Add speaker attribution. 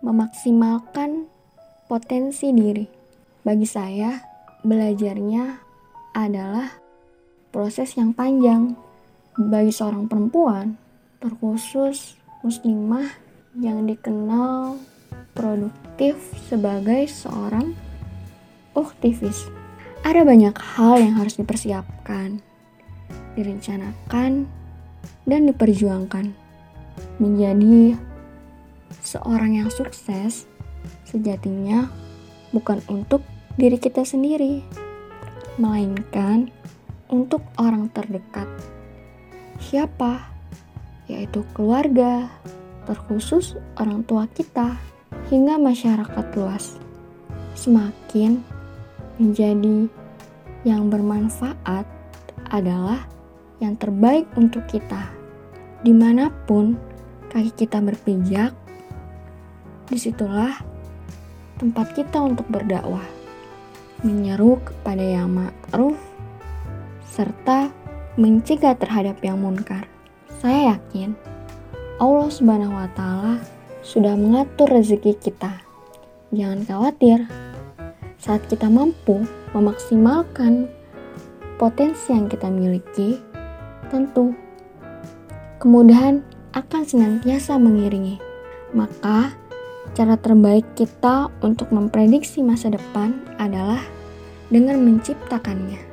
Speaker 1: memaksimalkan potensi diri. Bagi saya, belajarnya adalah proses yang panjang. Bagi seorang perempuan, terkhusus muslimah yang dikenal produktif sebagai seorang aktivis. Ada banyak hal yang harus dipersiapkan, direncanakan, dan diperjuangkan. Menjadi seorang yang sukses sejatinya bukan untuk diri kita sendiri, melainkan untuk orang terdekat. Siapa? Yaitu keluarga, terkhusus orang tua kita, hingga masyarakat luas. Semakin menjadi yang bermanfaat adalah yang terbaik untuk kita. Di mana pun kaki kita berpijak, di situlah tempat kita untuk berdakwah, menyeru kepada yang ma'ruf, serta mencegah terhadap yang munkar. Saya yakin Allah Subhanahu wa Ta'ala sudah mengatur rezeki kita. Jangan khawatir, saat kita mampu memaksimalkan potensi yang kita miliki, tentu kemudahan akan senantiasa mengiringi. Maka, Cara terbaik kita untuk memprediksi masa depan adalah dengan menciptakannya.